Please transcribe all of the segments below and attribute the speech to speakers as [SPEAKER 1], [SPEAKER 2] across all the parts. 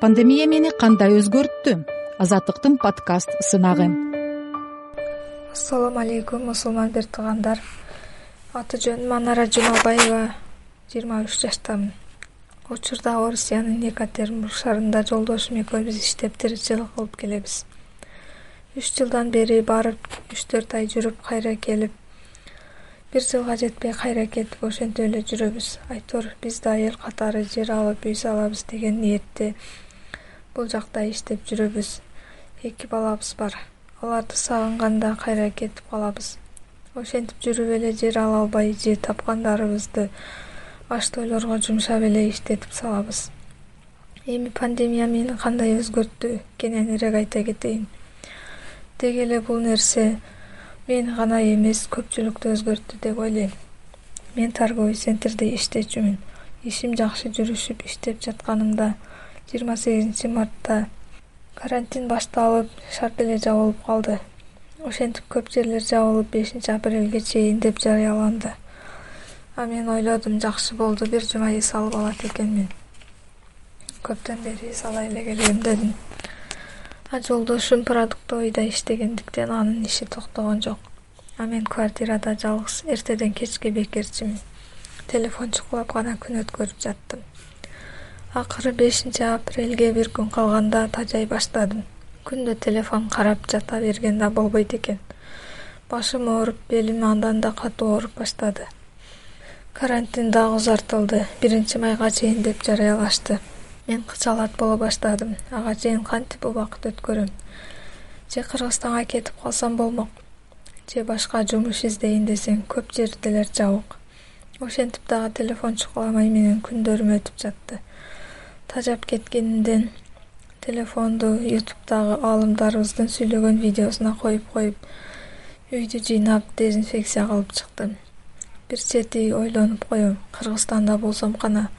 [SPEAKER 1] пандемия мени кандай өзгөрттү? Азаттыктын подкаст сынагы.
[SPEAKER 2] Ассалому алейкум мусулман бир туугандар аты жөнүм анара жумабаева жыйырма үч жаштамын. Учурда орусиянын екатеринбург шаарында жолдошум экөөбүз иштеп тиричилик кылып келебиз. Үч жылдан бери барып үч төрт ай жүрүп кайра келип бир жылга жетпей кайра кетип ошентип эле жүрөбүз. Айтор биз да эл катары жер алып үй салабыз деген ниетте бул жакта иштеп жүрөбүз. Эки балабыз бар. Аларды сагынганда кайра кетип калабыз. Ошентип жүрүп эле жер ала албай же тапкандарыбызды аш тойлорго жумшап эле иштетип салабыз. Эми пандемия мени кандай өзгөрттү кененирээк айта кетейин. Деги эле бул нерсе мени гана эмес көпчүлүктү өзгөрттү деп ойлойм мен торговый центрде иштечүмүн. Ишим жакшы жүрүшүп иштеп жатканымда жыйырма сегизинчи мартта карантин башталып шарт эле жабылып калды. Ошентип көп жерлер жабылып бешинчи апрелге чейин деп жарыяланды. А мен ойлодум жакшы болду бир жума эс алып алат экенмин көптөн бери эс ала эле келем дедим. А жолдошум продуктовыйда иштегендиктен анын иши токтогон жок. А мен квартирада жалгыз эртеден кечке бекерчимин. Телефон чукулап гана күн өткөрүп жаттым акыры бешинчи апрелге бир күн калганда тажай баштадым. Күндө телефон карап жата берген да болбойт экен. Башым ооруп белим андан да катуу ооруп баштады. Карантин дагы узартылды. Биринчи майга чейин деп жарыялашты. Мен кычалат боло баштадым. Ага чейин кантип убакыт өткөрөм? Же кыргызстанга кетип калсам болмок? Же башка жумуш издейин десең көп жерделер жабык. Ошентип дагы телефон чукуламай менен күндөрүм өтүп жатты тажап кеткенинден телефонду ютубтагы аалымдарыбыздын сүйлөгөн видеосуна коюп коюп үйдү жыйнап дезинфекция кылып чыктым. Бир чети ойлонуп коем кыргызстанда болсом кана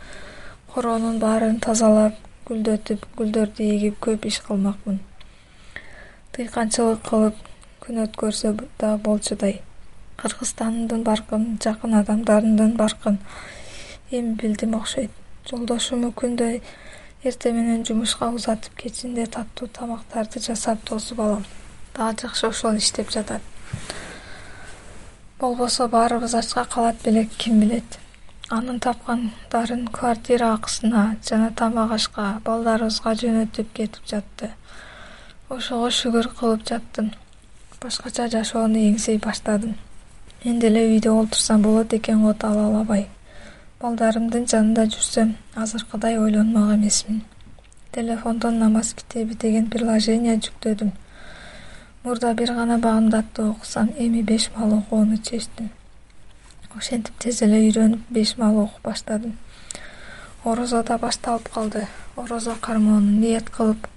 [SPEAKER 2] короонун баарын тазалап гүлдөтүп гүлдөрдү эгип көп иш кылмакмын. Дыйканчылык кылып күн өткөрсө да болчудай. Кыргызстандын баркын жакын адамдарымдын баркын эми билдим окшойт жолдошуму күндө эртең менен жумушка узатып кечинде таттуу тамактарды жасап тосуп алам. Дагы жакшы ошол иштеп жатат. Болбосо баарыбыз ачка калат белек ким билет? Анын тапкандарын квартира акысына жана тамак ашка балдарыбызга жөнөтүп кетип жатты. Ошого шүгүр кылып жаттым. Башкача жашоону эңсей баштадым. Мен деле үйдө олтурсам болот экен го ала албай балдарымдын жанында жүрсөм азыркыдай ойлонмок эмесмин. Телефондон намаз китеби деген приложение жүктөдүм. Мурда бир гана багымдатты окусам эми беш маал окууну чечтим. Ошентип тез эле үйрөнүп беш маал окуп баштадым. Орозо да башталып калды. Орозо кармоону ниет кылып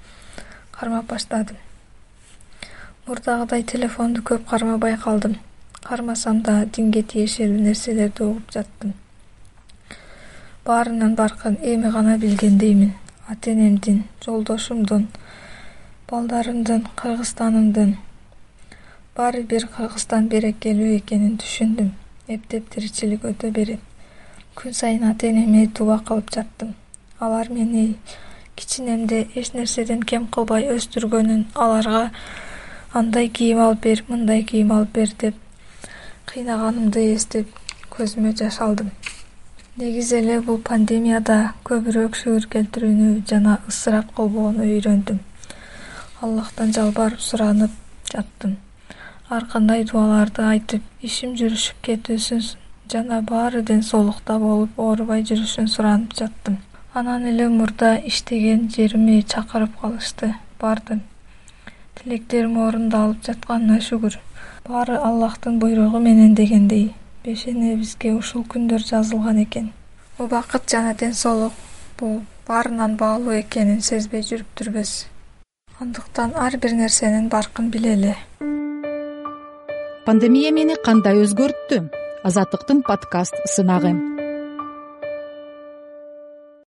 [SPEAKER 2] кармап баштадым. Мурдагыдай телефонду көп кармабай калдым. Кармасам да динге тиешелүү нерселерди угуп жаттым баарынын баркын эми гана билгендеймин. Ата энемдин жолдошумдун балдарымдын кыргызстанымдын баары бир кыргызстан берекелүү экенин түшүндүм эптеп тиричилик өтө берет күн сайын ата энеме дуба кылып жаттым. Алар мени кичинемде эч нерседен кем кылбай өстүргөнүн аларга андай кийим алып бер мындай кийим алып бер деп кыйнаганымды эстеп көзүмө жаш алдым негизи эле бул пандемияда көбүрөөк шүгүр келтирүүнү жана ысырап кылбоону үйрөндүм. Аллахтан жалбарып суранып жаттым. Ар кандай дубаларды айтып ишим жүрүшүп кетүүсүн жана баары ден соолукта болуп оорубай жүрүшүн суранып жаттым. Анан эле мурда иштеген жериме чакырып калышты бардым. Тилектерим орундалып жатканына шүгүр. Баары аллахтын буйругу менен дегендей бешенебизге ушул күндөр жазылган экен. Убакыт жана ден соолук бул баарынан баалуу экенин сезбей жүрүптүрбүз андыктан ар бир нерсенин баркын билели.
[SPEAKER 1] Пандемия мени кандай өзгөрттү? Азаттыктын подкаст сынагы